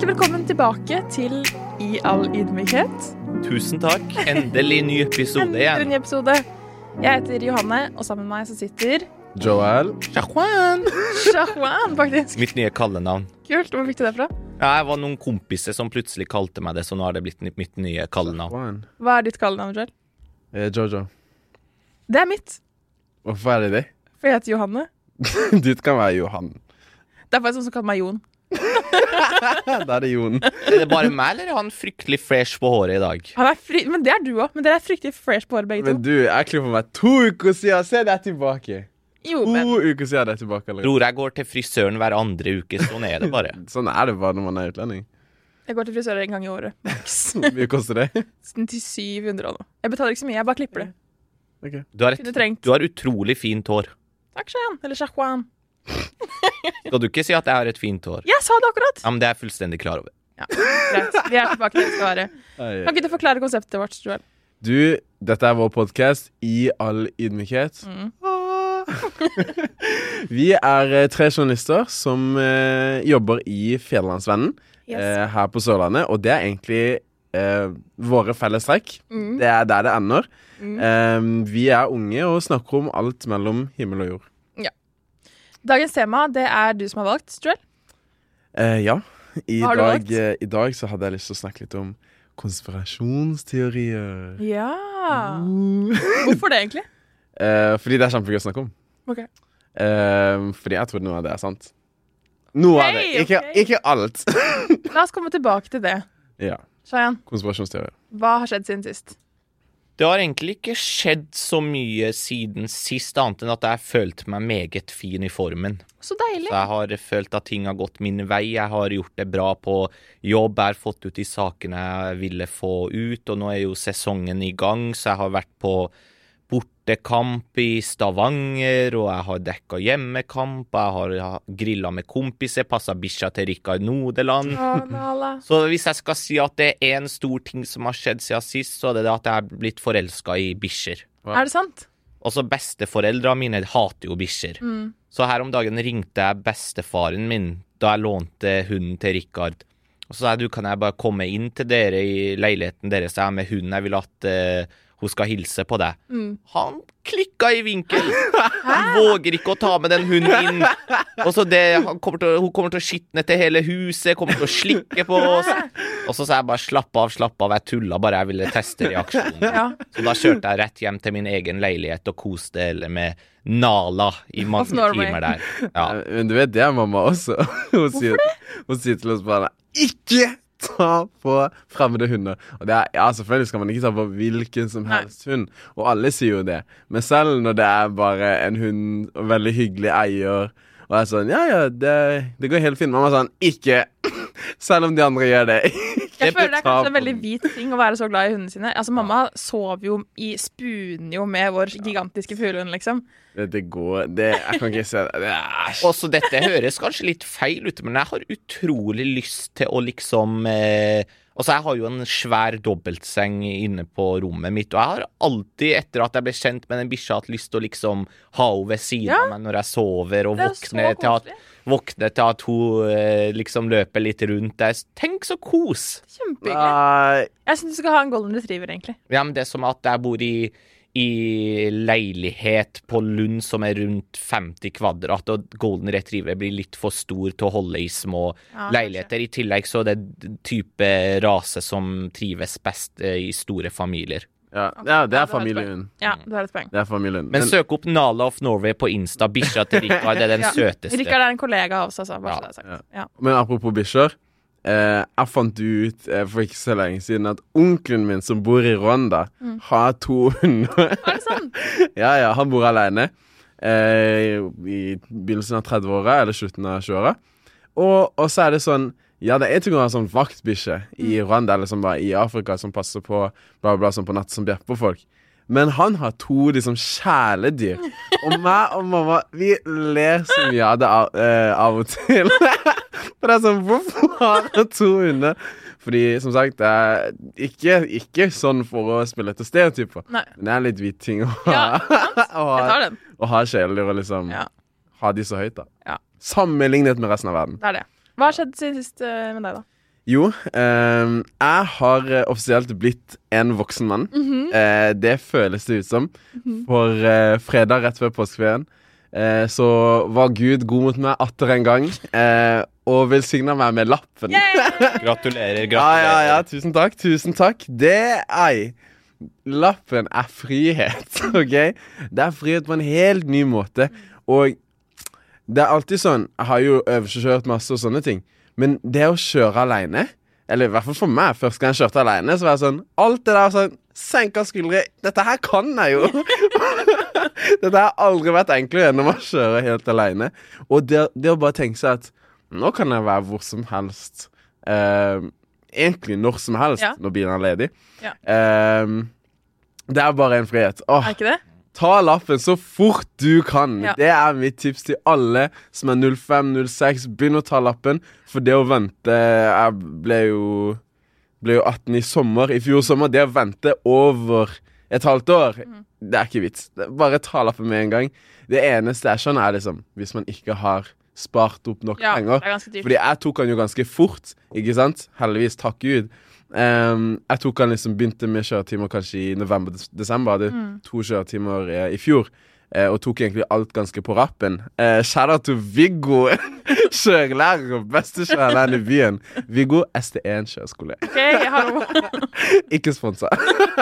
Hjertelig velkommen tilbake til I all ydmykhet. Tusen takk. Endelig ny episode igjen. Endelig ny episode. Jeg heter Johanne, og sammen med meg så sitter Joel. Shahwan. Shahwan, faktisk. Mitt nye kallenavn. Kult. Hvor fikk du det fra? Jeg var noen kompiser som plutselig kalte meg det, så nå har det blitt mitt nye kallenavn. Hva er ditt kallenavn, Joel? Eh, Jojo. Det er mitt. Hvorfor er det det? For jeg heter Johanne. Ditt kan være Johan. Det er faktisk noen som kaller meg Jon. Da er det Jon. Er det bare meg, eller er han fryktelig fresh på håret i dag? Han er fri men det er du òg. Men dere er fryktelig fresh på håret, begge Men to. du, jeg klipper meg to uker siden. Se, det er tilbake. Jo, To uker siden det er tilbake. Eller? Bror, jeg går til frisøren hver andre uke. Sånn er det bare. Sånn er det bare når man er utlending. jeg går til frisøren en gang i året. Hvor mye koster det? Til 700 og noe. Jeg betaler ikke så mye, jeg bare klipper det. Okay. Du har, et, du har utrolig fint hår. Takk, Shayan. Eller Shahwan. Skal du ikke si at jeg har et fint hår? Jeg sa det akkurat! Ja, men Det er jeg fullstendig klar over. Greit. Vi er tilbake til det vi skal være. Kan ikke du forklare konseptet vårt, Joel? Du, dette er vår podkast i all ydmykhet. Mm. Vi er eh, tre journalister som eh, jobber i Fjellandsvennen eh, her på Sørlandet, og det er egentlig eh, våre fellestrekk. Mm. Det er der det ender. Mm. Eh, vi er unge og snakker om alt mellom himmel og jord. Dagens tema det er du som har valgt, Joel. Eh, ja. I dag, eh, I dag så hadde jeg lyst til å snakke litt om konspirasjonsteorier. Ja. Uh. Hvorfor det, egentlig? Eh, fordi det er kjempegøy å snakke om. Okay. Eh, fordi jeg tror noe av det er sant. Noe av det. Ikke, okay. ikke alt. La oss komme tilbake til det. ja. Konspirasjonsteorier. hva har skjedd siden sist? Det har egentlig ikke skjedd så mye siden sist, annet enn at jeg følte meg meget fin i formen. Så deilig. Så jeg har følt at ting har gått min vei. Jeg har gjort det bra på jobb. Jeg har fått ut de sakene jeg ville få ut, og nå er jo sesongen i gang, så jeg har vært på bortekamp i Stavanger, og jeg har dekka hjemmekamp, jeg har grilla med kompiser, passa bikkja til Rikard Nodeland. Så hvis jeg skal si at det er én stor ting som har skjedd siden sist, så er det det at jeg er blitt forelska i bikkjer. Er det sant? Også besteforeldra mine hater jo bikkjer. Mm. Så her om dagen ringte jeg bestefaren min da jeg lånte hunden til Rikard. Og så sa jeg du kan jeg bare komme inn til dere i leiligheten deres jeg har med hunden. Jeg vil at eh, hun skal hilse på deg. Mm. Han klikka i vinkel! Han våger ikke å ta med den hunden inn. Og så det, han kommer til, Hun kommer til å skitne til hele huset, kommer til å slikke på oss. Og så sa jeg bare slapp av, slapp av, jeg tulla bare, jeg ville teste reaksjonen. Ja. Så da kjørte jeg rett hjem til min egen leilighet og koste med Nala i mange timer der. Ja. Men du vet, det er mamma også. Hun sier, hun sier til oss bare Ikke ta på fremmede hunder. Og det er, ja, selvfølgelig skal man ikke ta på hvilken som Nei. helst hund, og alle sier jo det. Men selv når det er bare en hund og veldig hyggelig eier, og jeg er sånn Ja, ja, det, det går helt fint. Mamma er sånn Ikke! Selv om de andre gjør det. Jeg føler det er kanskje en veldig hvit ting å være så glad i hundene sine. Altså, Mamma sov jo i spuner jo med vår gigantiske fuglehund, liksom. Det, det går det, Jeg kan ikke se det. det Også dette høres kanskje litt feil ut, men jeg har utrolig lyst til å liksom eh, Altså, jeg har jo en svær dobbeltseng inne på rommet mitt, og jeg har alltid, etter at jeg ble kjent med den bikkja, hatt lyst til å liksom ha henne ved siden Ja. av meg når jeg sover, og våkne til, at, våkne til at hun eh, liksom løper litt rundt deg. Tenk så kos! Kjempehyggelig. Jeg syns du skal ha en golden retriever, egentlig. Ja, men det er som at jeg bor i, i leilighet på Lund som er rundt 50 kvadrat, og Golden Retriever blir litt for stor til å holde i små Ja, leiligheter. I tillegg så er det type rase som trives best eh, i store familier. ja, ja, det er familiehund. Ja, du har et poeng. Det er familien. Men søk opp Nala of Norway på Insta. Bikkja til Rikard er den Ja. søteste. Rikard er en kollega av oss, altså. Bare Ja, så det er sagt. ja. Ja. Men apropos bikkjer. Eh, jeg fant ut eh, for ikke så lenge siden at onkelen min som bor i Rwanda, Mm. har to hunder. Er det sant? ja, ja, han bor alene. Eh, I begynnelsen av 30-åra eller slutten av 20-åra. Og, og så er det sånn Ja, det er til å ha sånn vaktbikkje i Mm. Rwanda eller som bare i Afrika som passer på bla, bla, sånn på natt som bjeffer folk. Men han har to liksom kjæledyr. Og meg og mamma, vi ler så mye av det av, eh, av og til. For det er sånn Hvorfor har jeg to hunder? Fordi som sagt, det er ikke, ikke sånn for å spille etter stereotyper. Nei. Men det er litt hvit ting å ha. Ja, sant? å Jeg tar den. å ha kjæledyr og liksom Ja, ha de så høyt, da. Ja. Sammenlignet med resten av verden. det er det. Hva har skjedd siden sist eh, med deg, da? Jo, ehm, jeg har eh, offisielt blitt en voksen mann. Mhm. Eh, det føles det ut som. For eh, fredag rett før påskeferien eh, så var Gud god mot meg atter en gang eh, og velsigna meg med lappen. Gratulerer, gratulerer. Ja, ja, ja, tusen takk, tusen takk. Det ei. Lappen er frihet, OK? Det er frihet på en helt ny måte. Og det er alltid sånn Jeg har jo øvelseskjørt masse og sånne ting, men det å kjøre aleine eller i hvert fall for meg, første gang jeg kjørte alene, så var jeg sånn Alt det der sånn Senka skuldre. Dette her kan jeg jo! Dette har aldri vært enklere enn å kjøre helt alene. Og det, det å bare tenke seg at nå kan jeg være hvor som helst. eh, egentlig når som helst Ja. når bilen er ledig. Ja. Eh, det er bare en frihet. Åh, Er ikke det? Ta lappen så fort du kan. Ja. Det er mitt tips til alle som er 05-06. Begynn å ta lappen, for det å vente Jeg ble jo Ble jo 18 i sommer, i fjor sommer. Det å vente over et halvt år, Mm. det er ikke vits. Bare ta lappen med en gang. Det eneste jeg skjønner, er liksom hvis man ikke har spart opp nok Ja, penger. er. Fordi jeg tok han jo ganske fort, ikke sant? Heldigvis, takk Gud. Um, jeg tok han liksom begynte med kjøretimer kanskje i november-desember. Hadde Mm. to kjøretimer eh, i fjor. Eh, og tok egentlig alt ganske på rappen. Eh, Shout out til Viggo, kjørelærer. Beste kjørelæreren i byen. Viggo ST1 kjøreskole. Ok, hallo. Ikke sponsa.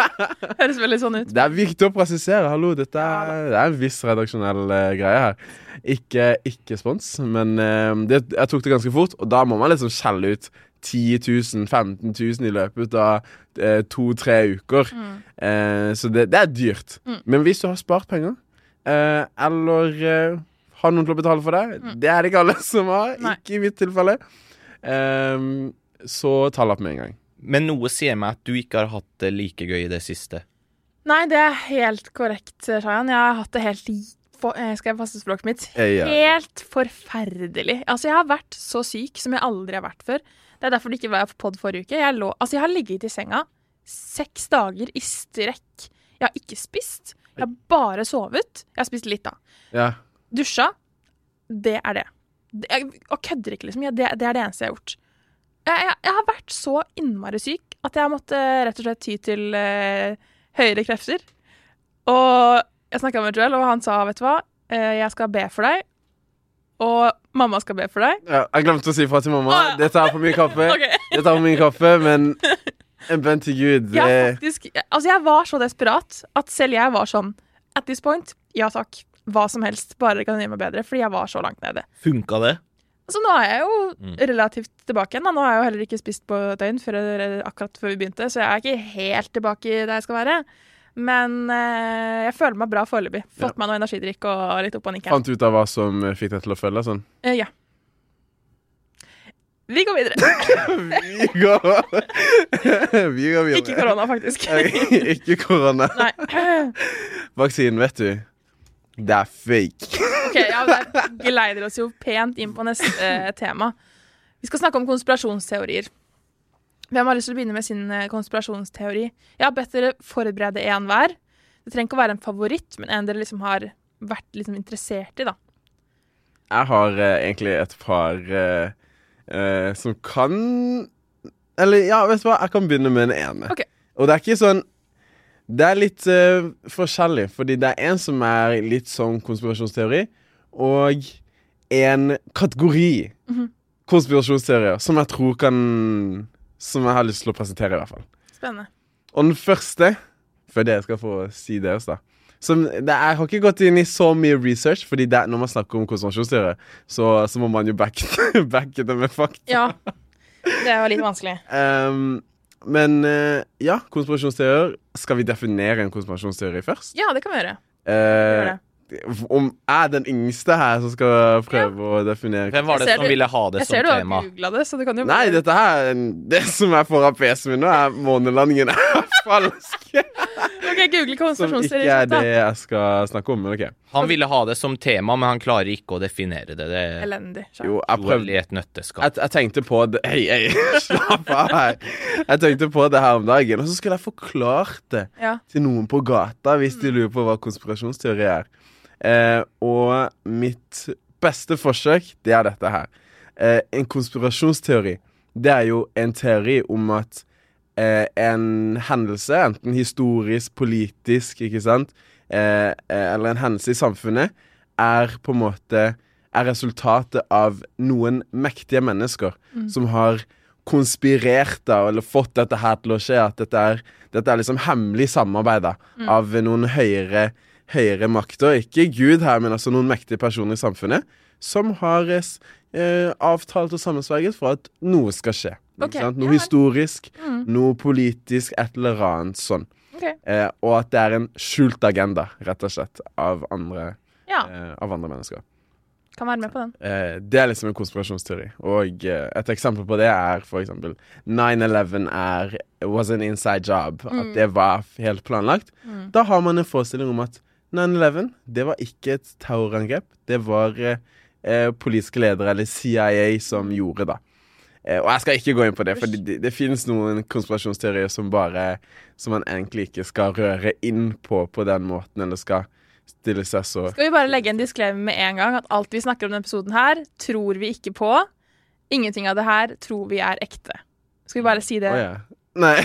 Høres veldig sånn ut. Det er viktig å presisere. Hallo, dette er, det er en viss redaksjonell uh, greie her. Ikke, ikke spons, men uh, det, jeg tok det ganske fort, og da må man liksom skjelle ut 10 000, 15 000 i løpet av eh, to-tre uker. Mm. Eh, så det, det er dyrt. Mm. Men hvis du har spart penger, eh, eller uh, har noen til å betale for deg, Mm. det er det ikke alle som har. Nei. Ikke i mitt tilfelle. Eh, så ta lapp med en gang. Men noe sier meg at du ikke har hatt det like gøy i det siste. Nei, det er helt korrekt, Shayan. Jeg har hatt det helt for, eh, Skal jeg passe språket mitt? Eh, ja. Helt forferdelig. Altså, jeg har vært så syk som jeg aldri har vært før. Det er derfor det ikke var på pod forrige uke. Jeg, lå, altså, jeg har ligget i senga seks dager i strekk. Jeg har ikke spist. Jeg har bare sovet. Jeg har spist litt, da. Ja. Dusja. Det er det. det jeg, og kødder ikke, liksom. Det, det er det eneste jeg har gjort. Jeg, jeg, jeg har vært så innmari syk at jeg måtte rett og slett ty til uh, høyere krefter. Og jeg snakka med Joel, og han sa, vet du hva, Eh, jeg skal be for deg. Og mamma skal be for deg. ja. Jeg glemte å si fra til mamma. Å, ja. Det tar for mye kaffe. okay. Det tar for mye kaffe, men en bønn til Gud Jeg, faktisk, altså jeg var så desperat at selv jeg var sånn At this point, ja takk. Hva som helst, bare det kan gjøre meg bedre. Fordi jeg var så langt nede. Funka det? Altså Nå er jeg jo Mm. relativt tilbake igjen. Da. Nå har jeg jo heller ikke spist på et døgn før, akkurat før vi begynte, så jeg er ikke helt tilbake der jeg skal være. Men eh, jeg føler meg bra foreløpig. Fått meg noe energidrikk og litt opp og nikke. fant ut av hva som fikk deg til å føle sånn. Eh, ja. Vi går videre. Vi går Vi går videre. Ikke korona, faktisk. Ikke korona. Vaksinen, vet du. Det er fake. Ok, ja, Det geleider oss jo pent inn på neste eh, tema. Vi skal snakke om konspirasjonsteorier. Hvem har lyst til å begynne med sin eh, konspirasjonsteori? Jeg har bedt dere forberede én hver. Det trenger ikke å være en favoritt, men en dere liksom har vært liksom interessert i, da. Jeg har eh, egentlig et par eh, eh, som kan Eller ja, vet du hva, jeg kan begynne med den ene. Okay. Og det er ikke sånn Det er litt eh, forskjellig, fordi det er en som er litt sånn konspirasjonsteori, og en kategori Mhm. konspirasjonsteorier som jeg tror kan Som jeg har lyst til å presentere, i hvert fall. Spennende. Og den første, før dere skal få si deres, da som, det, Jeg har ikke gått inn i så mye research, Fordi det, når man snakker om konsentrasjonsstyre, så, så må man jo backe backe det med fakta. Ja. Det var litt vanskelig. Um, men eh, ja, konspirasjonsteorier. Skal vi definere en konspirasjonsteori først? Ja, det kan vi gjøre. Uh, Gjør om jeg er den yngste her som skal prøve å definere Hvem var det som du- ville ha det som tema? Jeg ser du har googla det, så du kan jo Nei, dette her Det som er foran PC-en min nå, er månelandingen falsk. Ok, google Som ikke er det jeg skal snakke om. Men OK. Han ville ha det som tema, men han klarer ikke å definere det. Det er Elendig. Jo, jeg prøvde i et nøtteskall. jeg, jeg tenkte på det Hei, hei, slapp av her. Jeg tenkte på det her om dagen, og så skulle jeg forklart det Ja. til noen på gata hvis de lurer på hva konspirasjonsteori er. Eh, og mitt beste forsøk, det er dette her. Eh, en konspirasjonsteori, det er jo en teori om at eh, en hendelse, enten historisk, politisk, ikke sant, eh, eh, eller en hendelse i samfunnet, er på en måte er resultatet av noen mektige mennesker som har konspirert da, eller fått dette her til å skje. At dette er, dette er liksom hemmelig samarbeid da, av noen høyere, høyere makter. Ikke Gud her, men altså noen mektige personer i samfunnet som har eh, eh, avtalt og sammensverget for at noe skal skje. Ok, Ikke sant? ja Noe vel. historisk, Mm. noe politisk, et eller annet sånn. Okay. Eh, og at det er en skjult agenda, rett og slett, av andre, Ja, eh, av andre mennesker. kan være med på den. Eh, det er liksom en konspirasjonsteori. Og eh, et eksempel på det er for eksempel 9-11 er was an inside job. At det var helt planlagt. Mm. Da har man en forestilling om at 9-11 det var ikke et terrorangrep. Det var eh, eh, politiske ledere, eller CIA, som gjorde det. Eh, og jeg skal ikke gå inn på det, for det, det, det finnes noen konspirasjonsteorier som bare Som man egentlig ikke skal røre inn på på den måten, eller skal stille seg så Skal vi bare legge en disklem med en gang at alt vi snakker om denne episoden her, tror vi ikke på. Ingenting av det her tror vi er ekte. Skal vi bare si det? Oh, ja. Nei.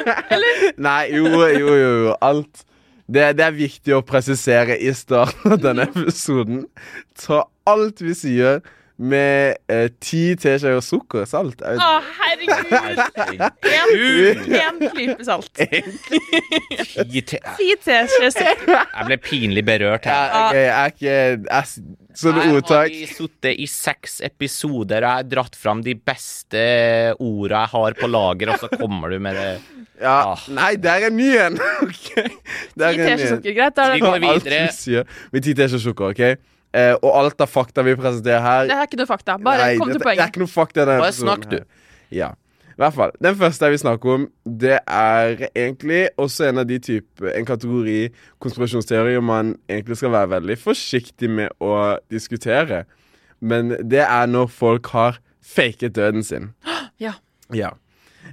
Nei, jo, jo, jo, jo. Alt. Det, det er viktig å presisere i starten av denne episoden. Ta alt vi sier med eh, ti teskjeer sukker, salt. Å, herregud! Én klype salt. Gi te- Ti teskjeer sukker. Jeg ble pinlig berørt her. her. ok, jeg er ikke jeg, Sånne Her har ordtak vi sittet i seks episoder, og jeg har dratt fram de beste orda jeg har på lager, og så kommer du med det. ja, Ah. Nei, der er ny en! OK. der Ti er en ny teskjeer en. sukker, greit. Da er Vi det går Alt videre. sier med ti teskjeer sukker, OK? Eh, og alt av fakta vi presenterer her Det er ikke noe fakta. Bare Nei, kom til poenget. Det er ikke noe fakta denne Bare snakk, du. her. Ja. I hvert fall. Den første jeg vil snakke om, det er egentlig også en av de type En kategori konspirasjonsteorier man egentlig skal være veldig forsiktig med å diskutere. Men det er når folk har faket døden sin. Ja. Ja.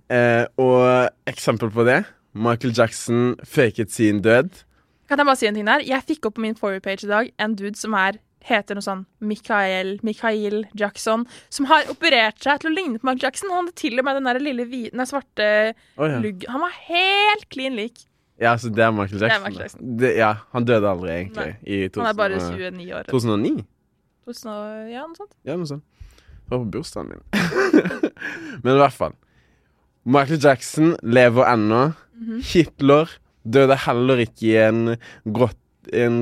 Eh, og eksempel på det Michael Jackson faket sin død. Kan jeg bare si en ting der? Jeg fikk opp på min forward page i dag en dude som er heter noe sånn Michael, Michael Jackson, som har operert seg til å ligne på Michael Jackson. Han hadde til og med den der lille hvite, nei, svarte oh, ja. lugg. Han var helt klin lik. ja, så det er Michael er Jackson. Michael Jackson. Det, ja, han døde aldri, egentlig. I Han er bare 29 år. 2009. 2000 Ja, noe sånt. Ja, noe sånt. Det var på bursdagen min. Men i hvert fall. Michael Jackson lever ennå. Mhm. Hitler døde heller ikke i en grått... En,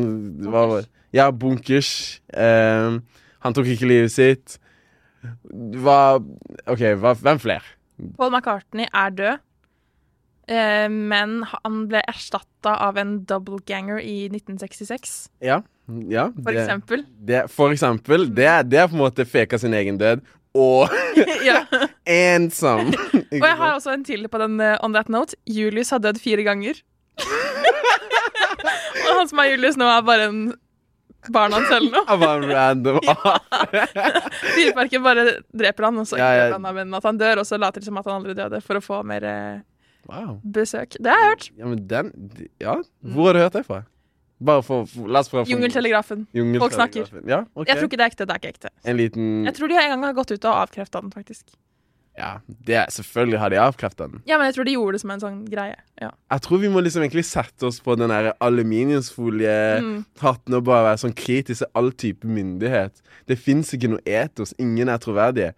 hva var det? Ja, bunkers. Eh, han tok ikke livet sitt. Hva OK, hva, hvem flere? Paul McCartney er død, eh, men han ble erstatta av en doubleganger i 1966, Ja. ja for det, eksempel. det, for eksempel. Det, det er på en måte feka sin egen død. Og ensom. Og jeg har også en til på den uh, on that note. Julius har dødd fire ganger. og han som er Julius nå, er bare en barn hans eller noe. Var random. Dyreparken bare dreper han, og så Ja, ja. han av at han dør, og så later de som at han aldri døde, for å få mer eh, Wow. besøk. Det har jeg hørt. Ja, men den Ja, hvor har du hørt det fra? Bare for, La oss prøve Jungeltelegrafen. Jungeltelegrafen. Folk snakker. Ja, okay. Jeg tror ikke det er ekte. Det er ikke ekte. En liten Jeg tror de en gang har gått ut og avkrefta den, faktisk. Ja, det er, selvfølgelig har de avkrefta den. Ja, men jeg tror de gjorde det som en sånn greie. Ja. Jeg tror vi må liksom egentlig sette oss på den aluminiumsfoliehatten Mm. og bare være sånn kritisk til all type myndighet. Det fins ikke noe etos. Ingen er troverdige.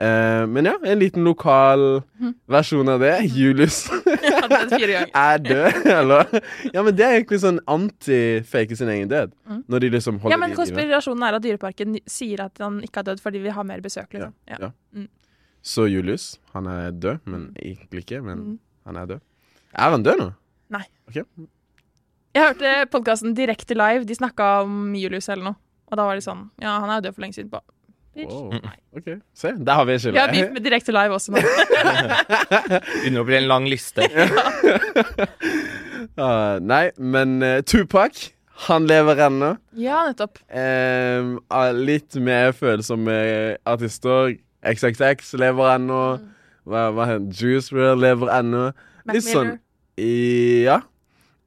Uh, men ja, en liten lokal Mhm. versjon av det. Julius Jeg har dødd fire ganger. er død, eller? Ja, men det er egentlig sånn anti-fake sin egen død. Mm. Når de liksom holder Ja, men konspirasjonen er at Dyreparken sier at han ikke har dødd fordi vi har mer besøk, liksom. Ja. Ja. Mm. Så Julius, han er død, men egentlig ikke. Men Mm. han er død. Er han død nå? Nei. Okay. Jeg hørte podkasten Direkte live. De snakka om Julius eller noe. Og da var de sånn Ja, han er jo død for lenge siden. Ba. Wow. OK. Se, der har vi et Vi har beef med Direkte live også nå. Begynner å bli en lang liste. uh, nei, men uh, Tupac, han lever ennå. Ja, nettopp. Ah, litt mer følsomme artister. XXX lever ennå. Hva, hva? Juice WRLD lever ennå. Litt sånn i- Ja.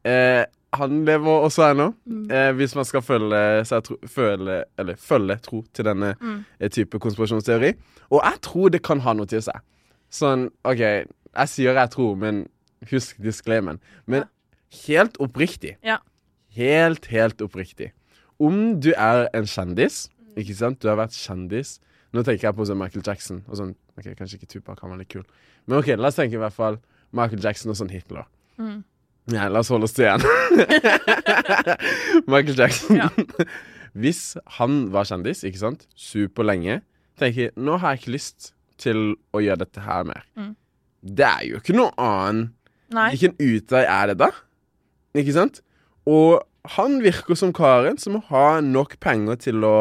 Eh, han lever også ennå. Mm. Eh, hvis man skal følge, tro, føle, eller følge tro til denne Mm. eh, type konspirasjonsteori. Og jeg tror det kan ha noe til seg. Sånn, OK, jeg sier jeg tror, men husk disclaimen. Men helt oppriktig. Ja. Helt, helt oppriktig. Om du er en kjendis, ikke sant? Du har vært kjendis. Nå tenker jeg på sånn Michael Jackson og sånn OK, kanskje ikke Tupac, han var litt kul. Men OK, la oss tenke i hvert fall Michael Jackson og sånn Hitler. Mm. Ja, la oss holde oss til igjen. Michael Jackson. Ja. Hvis han var kjendis, ikke sant, superlenge, tenker jeg nå har jeg ikke lyst til å gjøre dette her mer. Mm. Det er jo ikke noe annen Nei. Hvilken utvei er det da? Ikke sant? Og han virker som karen som har nok penger til å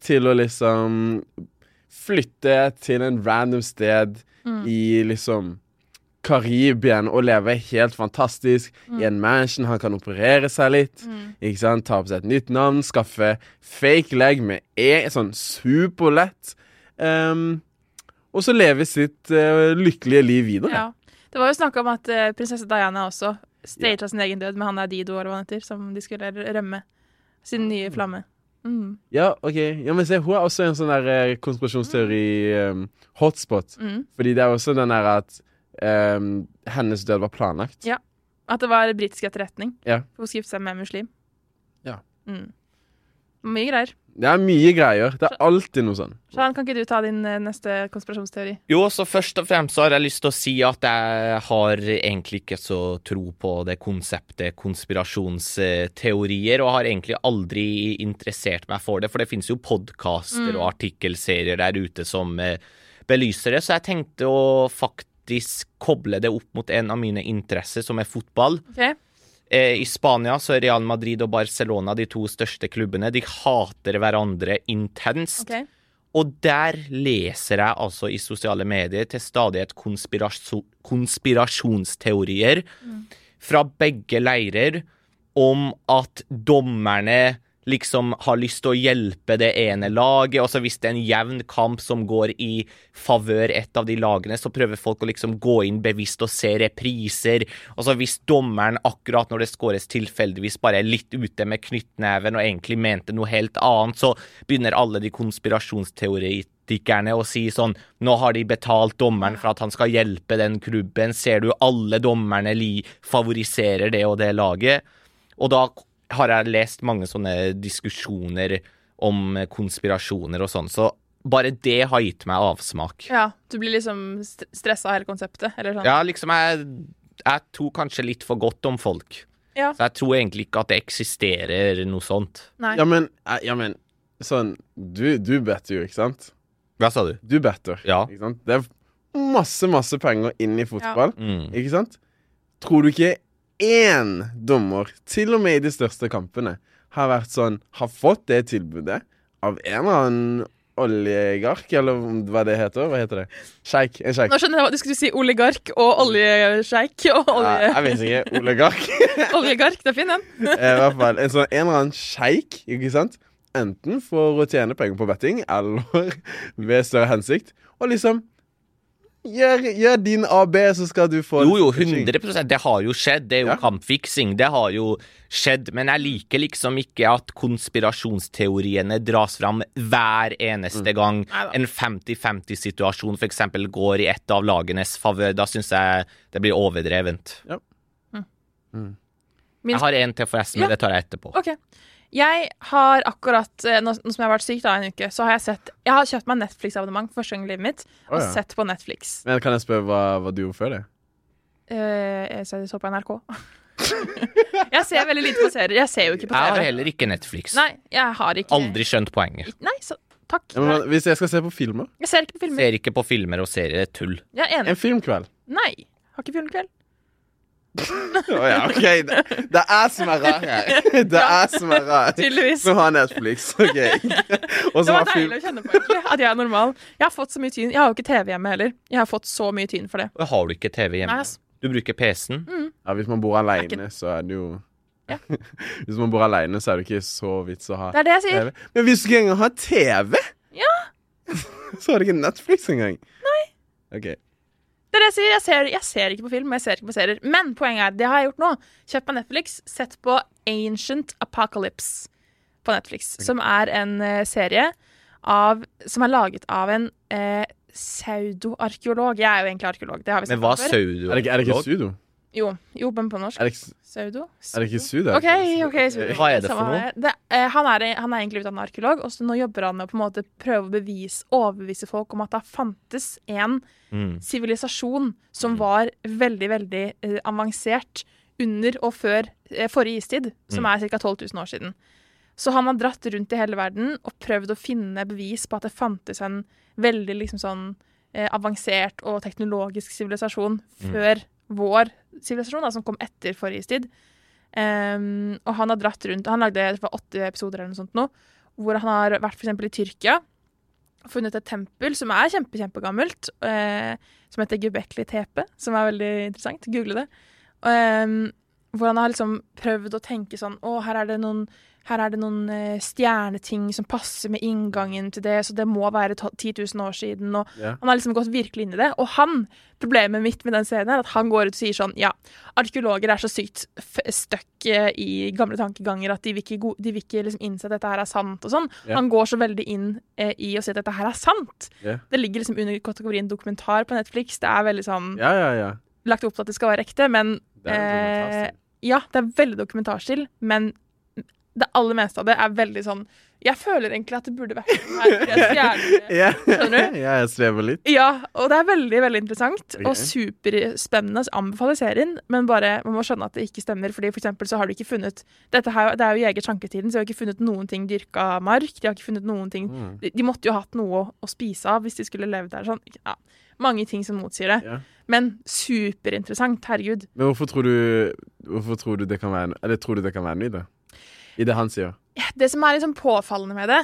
Til å liksom flytte til en random sted Mm. i liksom Karibien og leve helt fantastisk i en mansion. Han kan operere seg litt. Mm. Ta på seg et nytt navn, skaffe fake leg med e, sånn superlett. Um, og så leve sitt uh, lykkelige liv videre. Ja. Det var jo snakk om at uh, prinsesse Diana også staged sin egen død med han der Dido eller hva han heter, som de skulle rømme. Sin nye flamme. Mm. Ja, ok. Ja, men se, hun er også en sånn der eh, konspirasjonsteori-hotspot. Mm. Fordi det er også den der at um, hennes død var planlagt. Ja. At det var britisk etterretning. Ja. Hun skulle gifte seg med en muslim. Ja. Mm. Mye greier. Det er mye greier. Det er alltid noe sånn. Shan, kan ikke du ta din eh, neste konspirasjonsteori? Jo, så først og fremst har jeg lyst til å si at jeg har egentlig ikke så tro på det konseptet konspirasjonsteorier, og har egentlig aldri interessert meg for det, for det finnes jo podkaster og artikkelserier der ute som eh, belyser det, så jeg tenkte å faktisk koble det opp mot en av mine interesser, som er fotball. Ok? Eh, I Spania så er Real Madrid og Barcelona de to største klubbene. De hater hverandre intenst. Okay. Og der leser jeg altså i sosiale medier til stadighet konspirasjon, konspirasjonsteorier fra begge leirer om at dommerne liksom har lyst til å hjelpe det ene laget. Altså hvis det er en jevn kamp som går i favør et av de lagene, så prøver folk å liksom gå inn bevisst og se repriser. Altså hvis dommeren akkurat når det skåres tilfeldigvis bare er litt ute med knyttneven og egentlig mente noe helt annet, så begynner alle de konspirasjonsteoretikerne å si sånn Nå har de betalt dommeren for at han skal hjelpe den klubben. Ser du, alle dommerne favoriserer det og det laget. Og da har jeg lest mange sånne diskusjoner om konspirasjoner og sånn, så bare det har gitt meg avsmak. Ja, du blir liksom st stressa av hele konseptet, eller sånn? Ja, liksom jeg, jeg tror kanskje litt for godt om folk. Ja. Så jeg tror egentlig ikke at det eksisterer noe sånt. Nei. Ja, men, eh, ja, men sånn Du, du better jo, ikke sant? Hva sa du? Du better. Ja. Ikke sant? Det er masse, masse penger inn i fotball. Mm. Ikke sant? Tror du ikke én dommer, til og med i de største kampene, har vært sånn Har fått det tilbudet av en eller annen oligark, eller hva det heter? Hva heter det? Sjeik. En sjeik. Nå skjønner jeg hva du skulle si oligark og oljesjeik og Ja, jeg vet ikke. Oligark. oljegark. Det er fin, den. Eh, I hvert fall en sånn en eller annen sjeik, ikke sant? Enten for å tjene penger på betting, eller ved større hensikt. Og liksom Gjør, gjør din AB, så skal du få Jo, jo, coaching. 100 Det har jo skjedd. Det er jo Ja. kampfiksing. Det har jo skjedd. Men jeg liker liksom ikke at konspirasjonsteoriene dras fram hver eneste gang en 50-50-situasjon f.eks. går i ett av lagenes favør. Da syns jeg det blir overdrevent. Min- Jeg har en til, forresten, men Ja. det tar jeg etterpå. OK. Jeg har akkurat, eh, nå, nå som jeg har vært syk da en uke, så har jeg sett Jeg har kjøpt meg Netflix-abonnement for første gang i livet mitt, og Å, ja. sett på Netflix. Men kan jeg spørre hva, hva du gjorde før det? Eh, jeg så så på NRK. jeg ser veldig lite på serier. Jeg ser jo ikke på Jeg har TV. heller ikke Netflix. Nei, jeg har ikke Aldri skjønt poenget. Nei, så takk. Ja, men, hvis jeg skal se på filmer Jeg ser ikke på filmer. Ser ikke på filmer og serier. Er tull. Jeg er enig. En filmkveld. Nei. Har ikke filmkveld. Å ja, OK. Det, det er som er rar her. Det er som er rar. Tydeligvis. Som har Netflix. OK. Og Det var deilig å kjenne på, egentlig. At jeg er normal. Jeg har fått så mye tyn. Jeg har jo ikke TV hjemme heller. Jeg har fått så mye tyn for det. Da har du ikke TV hjemme. Nei, Du bruker PC-en. Ja, hvis man bor aleine, så er det jo Ja. Hvis man bor aleine, så er det ikke så vits å ha Det er det jeg sier. TV. Men hvis du ikke engang har TV, Ja. så har du ikke Netflix engang. Nei. OK. Det er det jeg sier. Jeg ser, jeg ser ikke på film, jeg ser ikke på serier. Men poenget er, det har jeg gjort nå. Kjøpt på Netflix, sett på Ancient Apocalypse på Netflix. Som er en uh, serie av, som er laget av en uh, pseudoarkeolog. Jeg er jo egentlig arkeolog. Det har vi Men hva er før. pseudo? Er det, er det ikke sudo? Jo, jo, men på norsk. Er det, ikke- Pseudo? er det ikke sudo? OK, OK. pseudo. Hva er det for noe? Det, eh, han, er, han er egentlig utdannet arkeolog, og så nå jobber han med å på en måte prøve å bevise, overbevise folk om at det fantes en Mm. sivilisasjon som var veldig, veldig eh, avansert under og før eh, forrige istid, som Mm. er ca. 12 000 år siden. Så han har dratt rundt i hele verden og prøvd å finne bevis på at det fantes en veldig liksom sånn eh, avansert og teknologisk sivilisasjon Mm. før vår sivilisasjon, som kom etter forrige istid. Um, og han har dratt rundt Han lagde åtte episoder eller noe sånt nå, hvor han har vært eksempel i Tyrkia funnet et tempel som er kjempe, kjempegammelt, eh, som heter Gubekli Tepe, som er veldig interessant. Google det. Um, hvor han har liksom prøvd å tenke sånn Å, her er det noen, her er det noen eh, stjerneting som passer med inngangen til det, så det må være 10 000 år siden. Og yeah. Han har liksom gått virkelig inn i det. Og han, problemet mitt med den serien er at han går ut og sier sånn Ja, arkeologer er så sykt stuck eh, i gamle tankeganger at de vil ikke, de vil ikke liksom innse at dette her er sant og sånn. Yeah. Han går så veldig inn eh, i å si at dette her er sant. Yeah. Det ligger liksom under kategorien dokumentar på Netflix. Det er veldig sånn Ja, ja, ja. lagt opp til at det skal være ekte, men Det eh. Ja, det er veldig dokumentarstil, men det aller meste av det er veldig sånn Jeg føler egentlig at det burde vært Ja. Skjønner du? ja, jeg svever litt. Ja, og det er veldig veldig interessant okay. og superspennende. Så anbefaler serien, men bare man må skjønne at det ikke stemmer. fordi for eksempel så har du ikke funnet dette her, Det er jo jeger-sjanketiden, så de har ikke funnet noen ting dyrka mark. De har ikke funnet noen ting Mm. de, de måtte jo hatt noe å, å spise av hvis de skulle levd der. sånn. Ja, mange ting som motsier det. Ja. Men superinteressant. Herregud. Men hvorfor tror du Hvorfor tror du det kan være Eller tror du det kan være en myte? I det han sier? Det som er liksom påfallende med det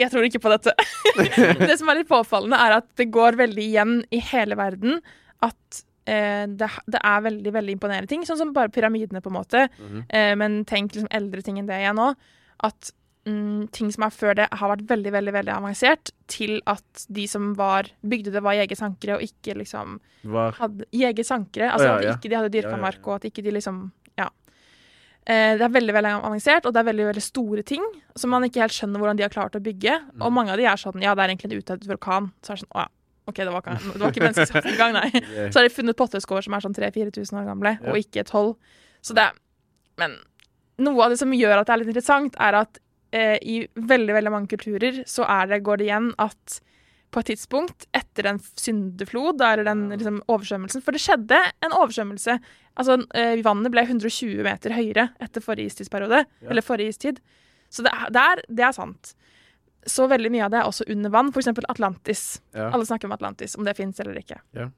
Jeg tror ikke på dette. det som er litt påfallende, er at det går veldig igjen i hele verden at eh, det, det er veldig veldig imponerende ting, sånn som bare pyramidene, på en måte. Mhm. Eh, men tenk liksom eldre ting enn det igjen nå. At mm, ting som er før det, har vært veldig veldig, veldig avansert, til at de som var, bygde det, var jegersankere, og ikke liksom Var hadde jegersankere. Altså oh, ja, at ja. ikke de hadde dyrka mark, og at ikke de liksom det er veldig veldig avansert, og det er veldig veldig store ting som man ikke helt skjønner hvordan de har klart å bygge. Mm. Og mange av de er sånn Ja, det er egentlig en utdødd vulkan. Så er det sånn Å ja. OK, det var ikke, det var ikke menneskeskapt engang, nei. Så har de funnet potteskår som er sånn 3000-4000 år gamle, og ikke 12. Så det Men noe av det som gjør at det er litt interessant, er at eh, i veldig, veldig mange kulturer så er det, går det igjen at på et tidspunkt etter en syndeflod, eller den liksom, oversvømmelsen For det skjedde en oversvømmelse. Altså, eh, vannet ble 120 meter høyere etter forrige istidsperiode. Ja. Eller forrige istid. Så det, er- det, er, sant. Så veldig mye av det er også under vann. For eksempel Atlantis. Ja. Alle snakker om Atlantis, om det fins eller ikke. Ja.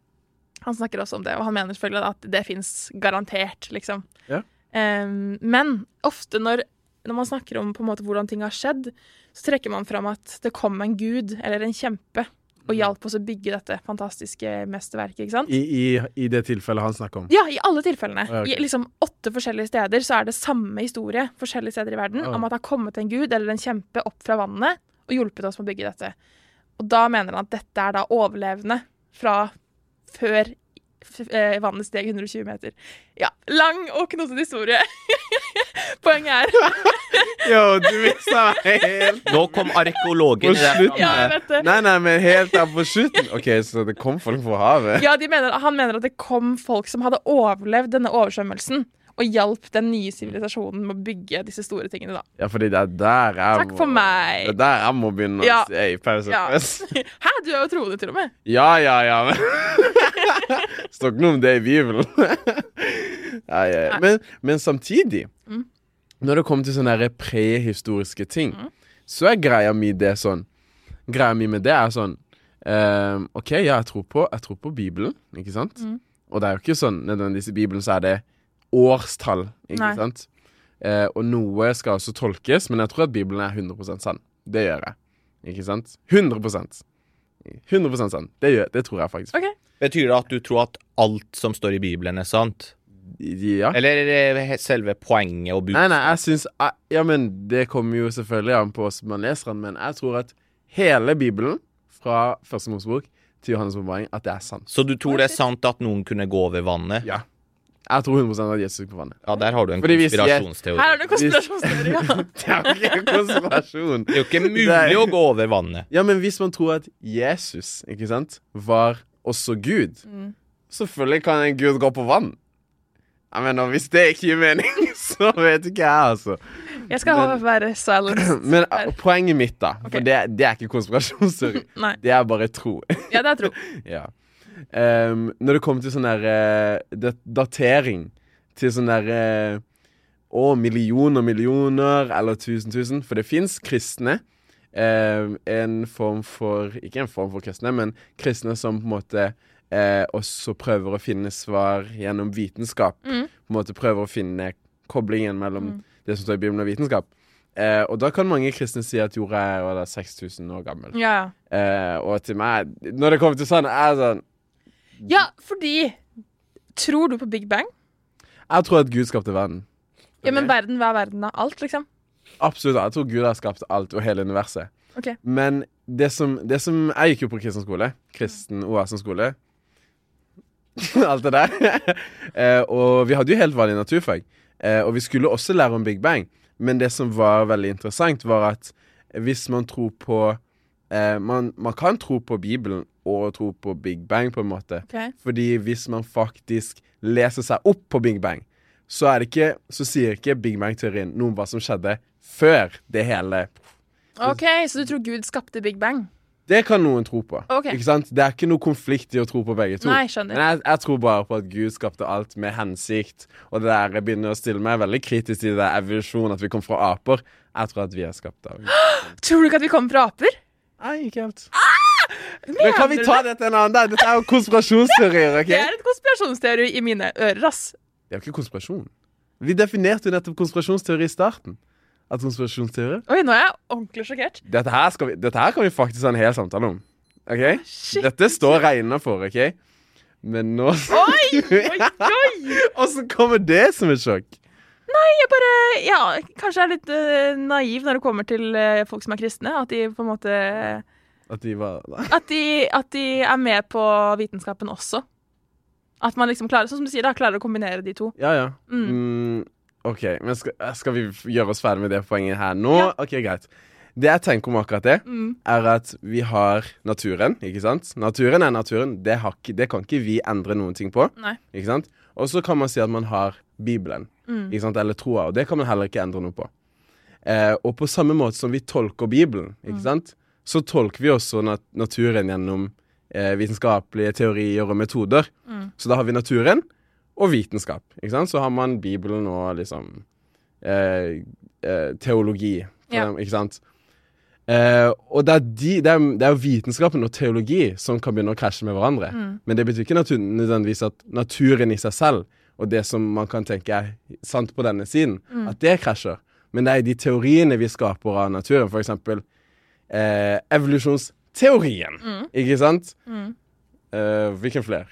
Han snakker også om det, og han mener selvfølgelig at det fins garantert, liksom. Ja. Em, men ofte når, når man snakker om på en måte hvordan ting har skjedd, så trekker man fram at det kom en gud eller en kjempe og hjalp oss å bygge dette fantastiske mesterverket. ikke sant? I, i, I det tilfellet han snakker om. Ja, i alle tilfellene. Ja, ok. I liksom åtte forskjellige steder så er det samme historie forskjellige steder i verden Ja. om at det har kommet en gud eller en kjempe opp fra vannet og hjulpet oss med å bygge dette. Og da mener han at dette er da overlevende fra før vannet steg 120 meter. Ja, lang og knotete historie. Poenget er Yo, du mista meg helt Nå kom arkeologen På slutten. Ja, jeg vet det. Nei, nei, men helt der på slutten. OK, så det kom folk fra havet? Ja, de mener, Han mener at det kom folk som hadde overlevd denne oversvømmelsen, og hjalp den nye sivilisasjonen med å bygge disse store tingene. da. Ja, fordi det er der jeg Takk for Det meg. er der jeg må begynne Ja. å se i pause. Ja. Hæ, du er jo troende, til og med. Ja, ja, ja, men Står ikke noe om det i Bibelen. ja, ja. Men, men samtidig, Mm. når det kommer til sånne prehistoriske ting, Mm. så er greia mi det sånn Greia mi med det er sånn ehm, OK, ja, jeg tror på, jeg tror på Bibelen, ikke sant? Mm. Og det er jo ikke sånn nødvendigvis i Bibelen så er det årstall, ikke Nei. sant? Eh, og noe skal også tolkes, men jeg tror at Bibelen er 100% sann. Det gjør jeg. Ikke sant? 100% 100% sann. Det, gjør, det tror jeg faktisk. Ok. Betyr det at du tror at alt som står i Bibelen, er sant? Ja. Eller er det selve poenget og Nei, budskapet? nei, jeg syns Ja, men det kommer jo selvfølgelig an på hvordan man leser den, men jeg tror at hele Bibelen, fra Første Mosebok til Johannes' åpenbaring at det er sant. Så du tror det er sant at noen kunne gå over vannet? Ja. Jeg tror 100 at Jesus gikk på vannet. Ja, der har du en Fordi hvis jeg- konspirasjonsteori. Her er det konspirasjonsteori. Ja. Det er jo ikke en konspirasjon. Det er jo ikke mulig å gå over vannet. Ja, men hvis man tror at Jesus, ikke sant, var også Gud, Mm. selvfølgelig kan en Gud gå på vann. Jeg mener, hvis det ikke gir mening, så vet ikke jeg, altså. Jeg skal ha, være silent. Men uh, poenget mitt, da, for Ok. det, det er ikke konspirasjonsteori, Nei. det er bare tro. Ja, det er tro. ja. Ehm, når det kommer til sånn der uh, datering til sånn der uh, Å, millioner, millioner, eller tusen, tusen. For det fins kristne. Uh, en form for Ikke en form for kristne, men kristne som på en måte uh, også prøver å finne svar gjennom vitenskap. Mm. På en måte prøver å finne koblingen mellom Mm. det som står i Bibelen og vitenskap. Eh, og da kan mange kristne si at jorda er hva 6000 år gammel. Ja. Eh, og til meg, når det kommer til sånn, er sånn ja, fordi Tror du på Big Bang? Jeg tror at Gud skapte verden. Ja, men verden, hva er verden, da? Alt, liksom? Absolutt. Jeg tror Gud har skapt alt og hele universet. Okay. Men det som, det som Jeg gikk jo på kristen skole. Kristen Oasen skole. alt det der. eh, og vi hadde jo helt vanlig naturfag. Eh, og vi skulle også lære om Big Bang. Men det som var veldig interessant, var at hvis man tror på eh, man, man kan tro på Bibelen og tro på Big Bang, på en måte. Okay. Fordi hvis man faktisk leser seg opp på Big Bang, så, er det ikke, så sier ikke Big Bang-teorien noe om hva som skjedde før det hele OK, så du tror Gud skapte Big Bang? Det kan noen tro på. Okay. Ikke sant? Det er ikke noe konflikt i å tro på begge to. Nei, skjønner. Men jeg, jeg tror bare på at Gud skapte alt med hensikt. Og det der jeg begynner å stille meg veldig kritisk til det Er evolusjon, at vi kom fra aper. Jeg tror at vi er skapt av Tror du ikke at vi kommer fra aper? Nei, ikke helt. Men kan vi ta dette en annen dag? Dette er jo konspirasjonsteorier. ok? Det er et konspirasjonsteori i mine ører, ass. Det er jo ikke konspirasjon. Vi definerte jo nettopp konspirasjonsteori i starten. At konspirasjonsteori Oi, nå er jeg ordentlig sjokkert. dette her, vi, dette her kan vi faktisk ha en hel samtale om. OK? Shit. Dette står regna for, OK? Men nå Oi, oi, oi! Åssen kommer det som et sjokk? Nei, Jeg bare, ja, kanskje jeg er litt uh, naiv når det kommer til uh, folk som er kristne. At de på en måte At de var At de, at de er med på vitenskapen også. At man liksom klarer, sånn som du sier, da, klarer å kombinere de to. Ja, ja. Mm. Mm, OK, men skal, skal vi gjøre oss ferdig med det poenget her nå? Ja. OK, greit. Det jeg tenker om akkurat det, Mm. er at vi har naturen, ikke sant? Naturen er naturen. Det, har det kan ikke vi endre noen ting på. Nei. Ikke sant? Og så kan man si at man har Bibelen, Mm. ikke sant? eller troa, og det kan man heller ikke endre noe på. Eh, og på samme måte som vi tolker Bibelen, ikke Mm. sant? Så tolker vi også nat naturen gjennom eh, vitenskapelige teorier og metoder. Mm. Så da har vi naturen og vitenskap. Ikke sant? Så har man Bibelen og liksom eh, eh, teologi. Ja. dem, ikke sant? Eh, og det er, de, det, er, det er vitenskapen og teologi som kan begynne å krasje med hverandre. Mm. Men det betyr ikke nødvendigvis at naturen i seg selv, og det som man kan tenke er sant på denne siden, Mm. at det krasjer. Men det er de teoriene vi skaper av naturen. For eksempel eh, evolusjonsteorien. Mm. Ikke sant? Mm. Eh, hvilken flere?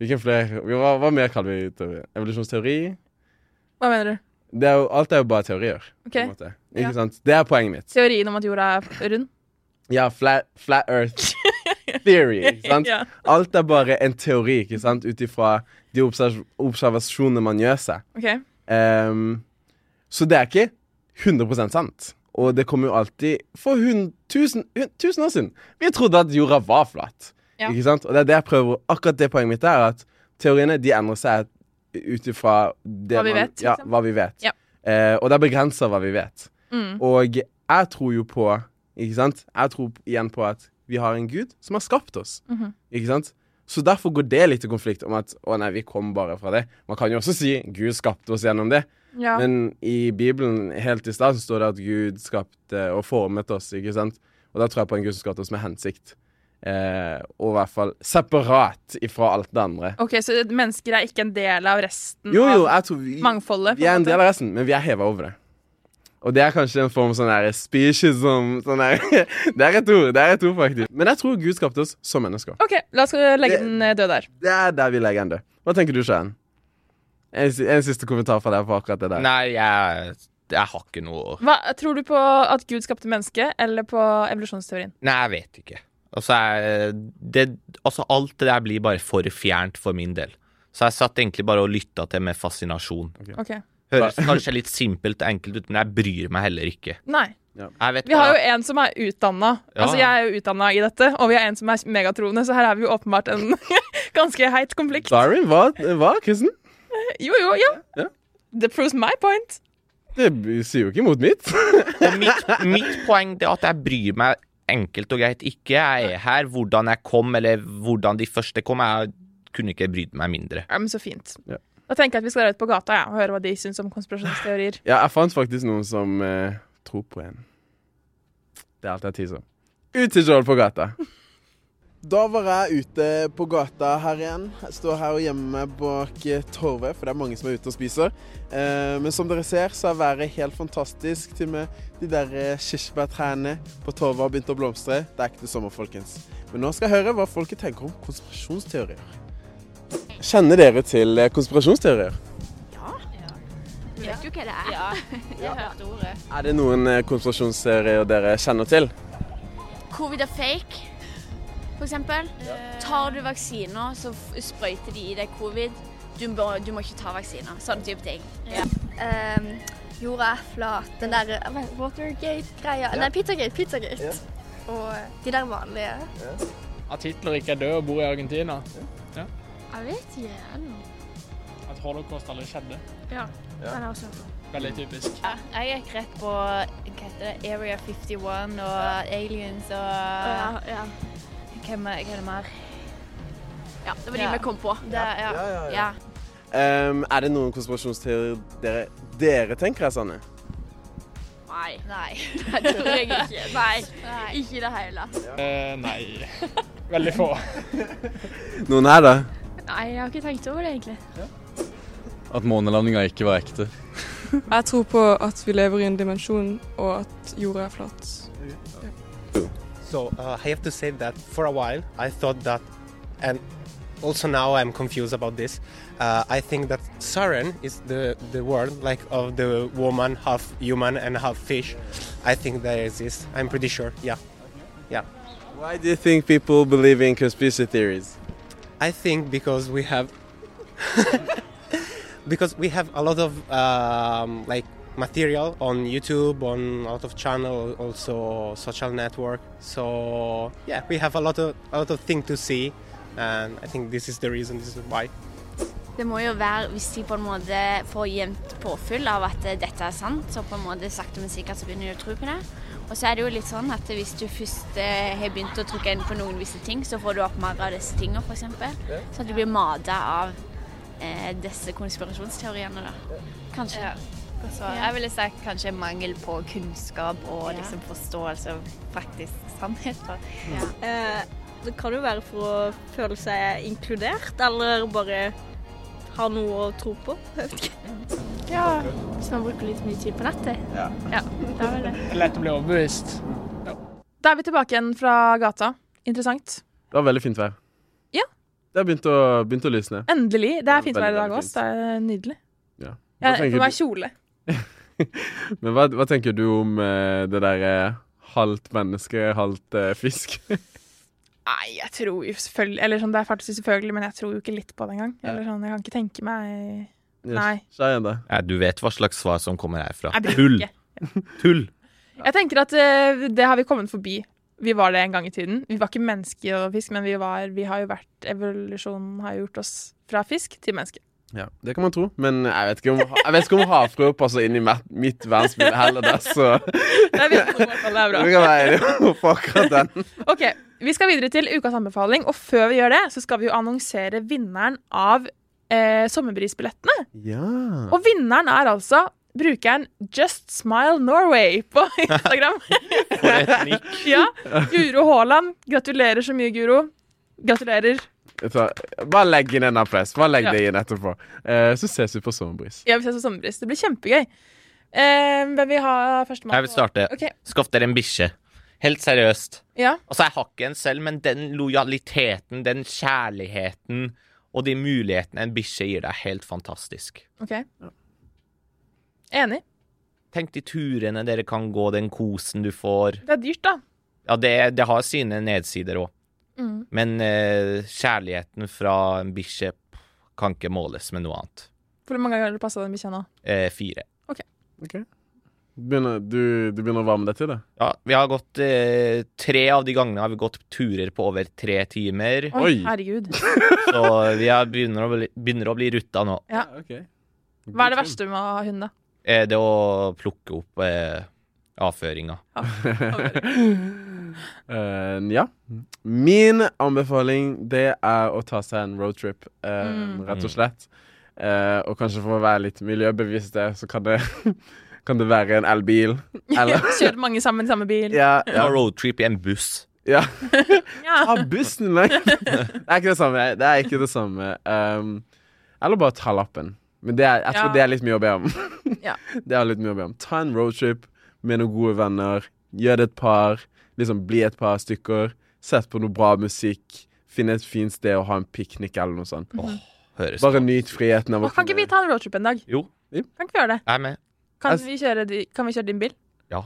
Hvilken flere? Hva, hva mer kaller vi teori? Evolusjonsteori? Hva mener du? Det er jo, alt er jo bare teorier. Ok, På en måte. Ikke Ja. sant? Det er poenget mitt. Teorien om at jorda er rund? Ja, flat, flat earth theory. Ikke sant? ja. Alt er bare en teori, ikke sant? Ut ifra de observ observasjonene man gjør seg. OK. Um, så det er ikke 100% sant. Og det kommer jo alltid For hun, tusen, hun- tusen år siden Vi trodde at jorda var flat. Ja. Ikke sant? Og det er det jeg prøver Akkurat det poenget mitt er at teoriene de endrer seg ut ifra Hva vi vet, Ja, liksom. hva vi vet. Ja. Eh, og det er begrensa hva vi vet. Mm. Og jeg tror jo på Ikke sant? Jeg tror igjen på at vi har en gud som har skapt oss. Mhm. Ikke sant? Så derfor går det litt i konflikt om at å nei, vi kom bare fra det. Man kan jo også si Gud skapte oss gjennom det. Ja. Men i Bibelen helt i stad står det at Gud skapte og formet oss, ikke sant? Og da tror jeg på en Gud som skapte oss med hensikt. Eh, og i hvert fall separat ifra alt det andre. OK, så mennesker er ikke en del av resten Jo, jo, av jeg tror vi, mangfoldet? vi er en måte? del av resten, men vi er heva over det. Og det er kanskje en form sånn der speciesism sånn der. Det er et ord, det er et ord faktisk. Men jeg tror Gud skapte oss som mennesker. OK, la oss legge Det- den eh, død der. Det er der vi legger den død. Hva tenker du, Skjæren? En, en siste kommentar fra deg på akkurat det der. Nei, jeg, jeg har ikke noe Hva, tror du på at Gud skapte mennesket, eller på evolusjonsteorien? Nei, jeg vet ikke. Altså, jeg, det, altså, alt det der blir bare for fjernt for min del. Så jeg satt egentlig bare og lytta til med fascinasjon. OK. Høres kanskje litt simpelt og enkelt ut, men jeg bryr meg heller ikke. Nei. Jeg vet Vi har jo en som er utdanna. Ja. Altså, jeg er jo utdanna i dette, og vi har en som er megatroende, så her er vi jo åpenbart en ganske heit konflikt. Sorry, hva? hva Kristen? Jo, jo, ja. Ja. That proves my point. Det sier jo ikke imot mitt. og mitt, mitt poeng er at jeg bryr meg enkelt og greit ikke. Jeg er her. Hvordan jeg kom, eller hvordan de første kom, jeg kunne ikke brydd meg mindre. Ja, men Så fint. Ja. Da tenker jeg at vi skal dra ut på gata ja, og høre hva de syns om konspirasjonsteorier. Ja, jeg fant faktisk noen som eh, tror på en. Det er alt jeg tiser om. Ut til Joel på gata. Da var jeg ute på gata her igjen. Jeg står her og gjemmer meg bak eh, torvet, for det er mange som er ute og spiser. Eh, men som dere ser, så er været helt fantastisk. Til og med de der eh, kirsebærtrærne på torvet har begynt å blomstre. Det er ekte sommer, folkens. Men nå skal jeg høre hva folket tenker om konspirasjonsteorier. Kjenner dere til konspirasjonsteorier? Ja. Du vet jo hva det er. Ja, jeg hørte ordet. Er det noen eh, konspirasjonsteorier dere kjenner til? Covid er fake, for eksempel. Tar du vaksiner, så sprøyter de i deg covid. Du må, du må ikke ta vaksiner. Sånne type ting. Um, jorda er flat. Den der eh, Watergate-greia. Nei, Pizzagate. Pizzagate. Og de der vanlige. At Hitler ikke er død og bor i Argentina. Jeg vet ikke. At holocaust aldri skjedde. Ja, Den er også Veldig typisk. Ja, jeg gikk rett på hva heter det, Area 51 og aliens og ja, ja. Hvem er hva er det mer? Ja, det var de Ja. vi kom på. Det, ja. ja. Ehm, er det noen konspirasjonsteorier dere, dere tenker er sanne? Nei, Nei. det tror jeg ikke. Nei, Nei. ikke i det hele. Eh, nei. Veldig få. Noen her, da? Nei, jeg har ikke tenkt over det, egentlig. At månelandinga ikke var ekte. Jeg tror på at vi lever i en dimensjon, og at jorda er flat. So uh, I have to say that for a while I thought that, and also now I'm confused about this. Uh, I think that Saren is the the word like of the woman, half human and half fish. I think they exist. I'm pretty sure. Yeah, yeah. Why do you think people believe in conspiracy theories? I think because we have because we have a lot of um, like material on YouTube, on a lot of channel, also social network. So yeah, we have a lot of a lot of thing to see, and I think this is the reason. This is why. Det må jo være, hvis de på en måte får jevnt påfyll av at dette er sant, så på en måte sakte, men sikkert så begynner de å tro på det. Og så er det jo litt sånn at hvis du først eh, har begynt å trykke inn på noen visse ting, så får du opp mer av disse tingene, f.eks. Så at du blir mata av eh, disse konspirasjonsteoriene, da. Kanskje. Ja. Jeg ville sagt kanskje mangel på kunnskap og Ja. liksom forståelse av faktisk sannheter. Eh, det kan jo være for å føle seg inkludert, eller bare ha noe å tro på. Jeg vet ikke. Ja, hvis man bruker litt mye tid på nettet. Ja. ja da er det. Det er lett å bli overbevist. Da er vi tilbake igjen fra gata. Interessant. Det var veldig fint vær. Ja. Det har begynt å, begynt å lysne. Endelig. Det Ja, er fint vær i dag òg. også. Det er nydelig. Ja. Hva Jeg får meg kjole. Men hva, hva tenker du om eh, det der eh, halvt menneske, halvt eh, fisk? Nei, jeg tror jo selvfølgelig Eller sånn, det er faktisk selvfølgelig, men jeg tror jo ikke litt på det engang. Eller sånn, jeg kan ikke tenke meg Nei. Så er jeg det. Ja, du vet hva slags svar som kommer herfra. Tull! Tull! Jeg tenker at uh, det har vi kommet forbi. Vi var det en gang i tiden. Vi var ikke menneske og fisk, men vi, var, vi har jo vært Evolusjonen har gjort oss fra fisk til menneske. Ja, Det kan man tro, men jeg vet ikke om, jeg vet ikke om havfrø passer inn i mitt verdensbilde heller, Der, så Det er, viktig, i hvert det er bra. vi kan være enige på akkurat den. Ok, Vi skal videre til ukas anbefaling, og før vi gjør det, så skal vi jo annonsere vinneren av eh, sommerbrisbillettene. Ja. Og vinneren er altså brukeren Just Smile Norway på Instagram. For et nikk. ja, Guro Haaland. Gratulerer så mye, Guro. Gratulerer. Bare legg inn en applaus. Bare legg Ja. det inn etterpå. Eh, så ses vi på Sommerbris. Ja, vi ses på sommerbris. Det blir kjempegøy. Eh, hvem vil ha førstemann? Jeg vil starte. Okay. Skaff dere en bikkje. Helt seriøst. ja. Altså, jeg har ikke en selv, men den lojaliteten, den kjærligheten og de mulighetene en bikkje gir deg, er helt fantastisk. Ok. Enig. Tenk de turene dere kan gå, den kosen du får. Det er dyrt, da. Ja, det, det har sine nedsider òg. Mm. Men eh, kjærligheten fra en bikkje kan ikke måles med noe annet. Hvor mange ganger har du passa den bikkja nå? Eh, fire. Ok. Begynner, du, du begynner å varme deg til det? Ja, vi har gått eh, Tre av de gangene har vi gått turer på over tre timer. Oi, herregud. Så vi er, begynner, å bli, begynner å bli rutta nå. Ja. Hva er det verste med å ha hund, da? Eh, det å plukke opp eh, avføringa. uh, ja. Min anbefaling, det er å ta seg en roadtrip, uh, Mm. rett og slett. Uh, og kanskje for å være litt miljøbevisst, der, så kan det, kan det være en elbil. Eller Kjørt mange sammen i samme bil. Ja, Ja, roadtrip i en buss. Ja. Ja. Ta bussen, nei. Det er ikke det samme. Det er ikke det samme. Um, eller bare ta lappen. Men det er, jeg tror Ja. det er litt mye å be om. Ja. Det er litt mye å be om. Ta en roadtrip med noen gode venner. Gjør det et par. Liksom Bli et par stykker. Sett på noe bra musikk. Finne et fint sted å ha en piknik eller noe sånt. Høres Bare nyt friheten av å kan ikke vi ta en roadtrip en dag? Jo. Kan ikke vi gjøre det? Jeg er med. Kan vi kjøre, kan vi kjøre din bil? Ja.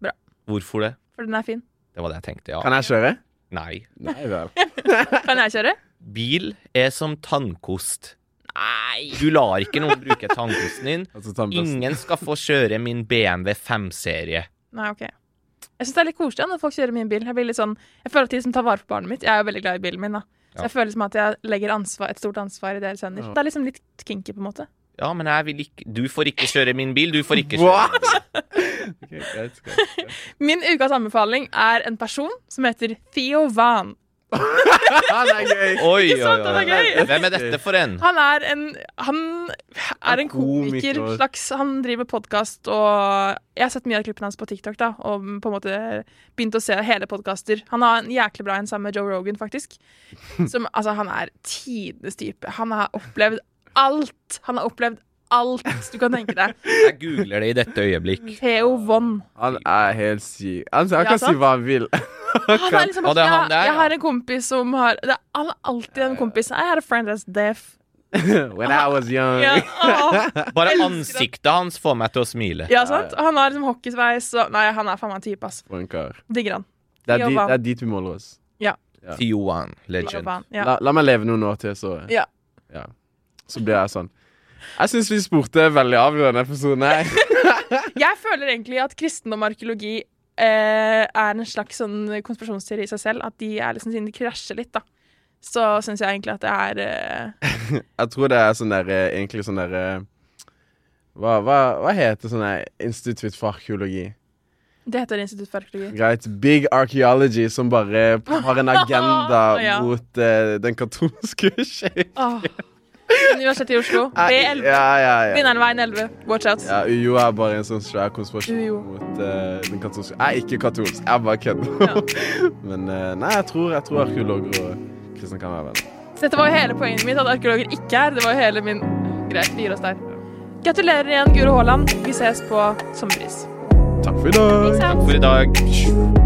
Bra. Hvorfor det? For den er fin. Det var det jeg tenkte, ja. Kan jeg kjøre? Nei. Nei vel. Kan jeg kjøre? Bil er som tannkost. Nei! Du lar ikke noen bruke tannkosten din. Altså. Ingen skal få kjøre min BMW 5-serie. Nei, OK. Jeg syns det er litt koselig når folk kjører min bil. Jeg, blir litt sånn, jeg føler at de som tar vare på barnet mitt Jeg er jo veldig glad i bilen min, da. Så Ja. jeg føler som at jeg legger ansvar, et stort ansvar i deres hender. Ja. Det er liksom litt kinky, på en måte. Ja, men jeg vil ikke Du får ikke kjøre min bil, du får ikke kjøre min bil. Min ukas anbefaling er en person som heter Theo Van. Det er gøy. Oi, Ikke sant, oi, den er oi. gøy? Hvem er dette for en? Han er en Han er en komiker. komiker. Slags, han driver podkast, og jeg har sett mye av klippene hans på TikTok. da Og på en måte begynt å se hele podkaster. Han har en jæklig bra en sammen med Joe Rogan, faktisk. Som, altså, han er tidenes type. Han har opplevd alt. Han har opplevd alt du kan tenke deg. Jeg googler det i dette øyeblikk. Theo Von. Han er helt syk. Altså, han kan ja, si hva han vil. Han er liksom, Og det er han jeg, jeg har en kompis som har Det er han er alltid en kompis. I had a friend that's deaf. When I was young. Ja, åh. Bare ansiktet ansiktet hans får meg til å smile. Ja, sant? Han har liksom hockeysveis og Nei, han er faen meg en type, ass. Digger han. Det er, dit, det er dit vi måler oss. Ja. Ja. Theo1, legend. Ja. La, la meg leve noen år til, så Ja. ja. Så blir jeg sånn. Jeg syns vi spurte veldig av i denne episoden her. Jeg føler egentlig at kristendom og arkeologi eh, er en slags sånn konspirasjonsteori i seg selv. At de er liksom siden de krasjer litt, da. Så syns jeg egentlig at det er eh, Jeg tror det er sånn der eh, Egentlig sånn der eh, hva, hva, hva heter sånn der institutt for arkeologi? Det heter Institutt for arkeologi. Greit. Big Archaeology, som bare har en agenda Ja. mot eh, den katolske kirke. Åh. Universitetet i Oslo. B11. Ja, ja, ja. Vinnerveien 11. Watch out. Ja, UiO er bare en sånn svær konspirasjon Ujo. mot uh, den katolske Jeg er ikke katolsk, jeg bare kødder. Men uh, nei, jeg tror, jeg tror arkeologer og kristne kan være venner. Så dette var jo hele poenget mitt, at arkeologer ikke er. Det var jo hele min Greit, vi gir oss der. Gratulerer igjen, Guro Haaland. Vi ses på Sommerpris. Takk for i dag. Takk for i dag.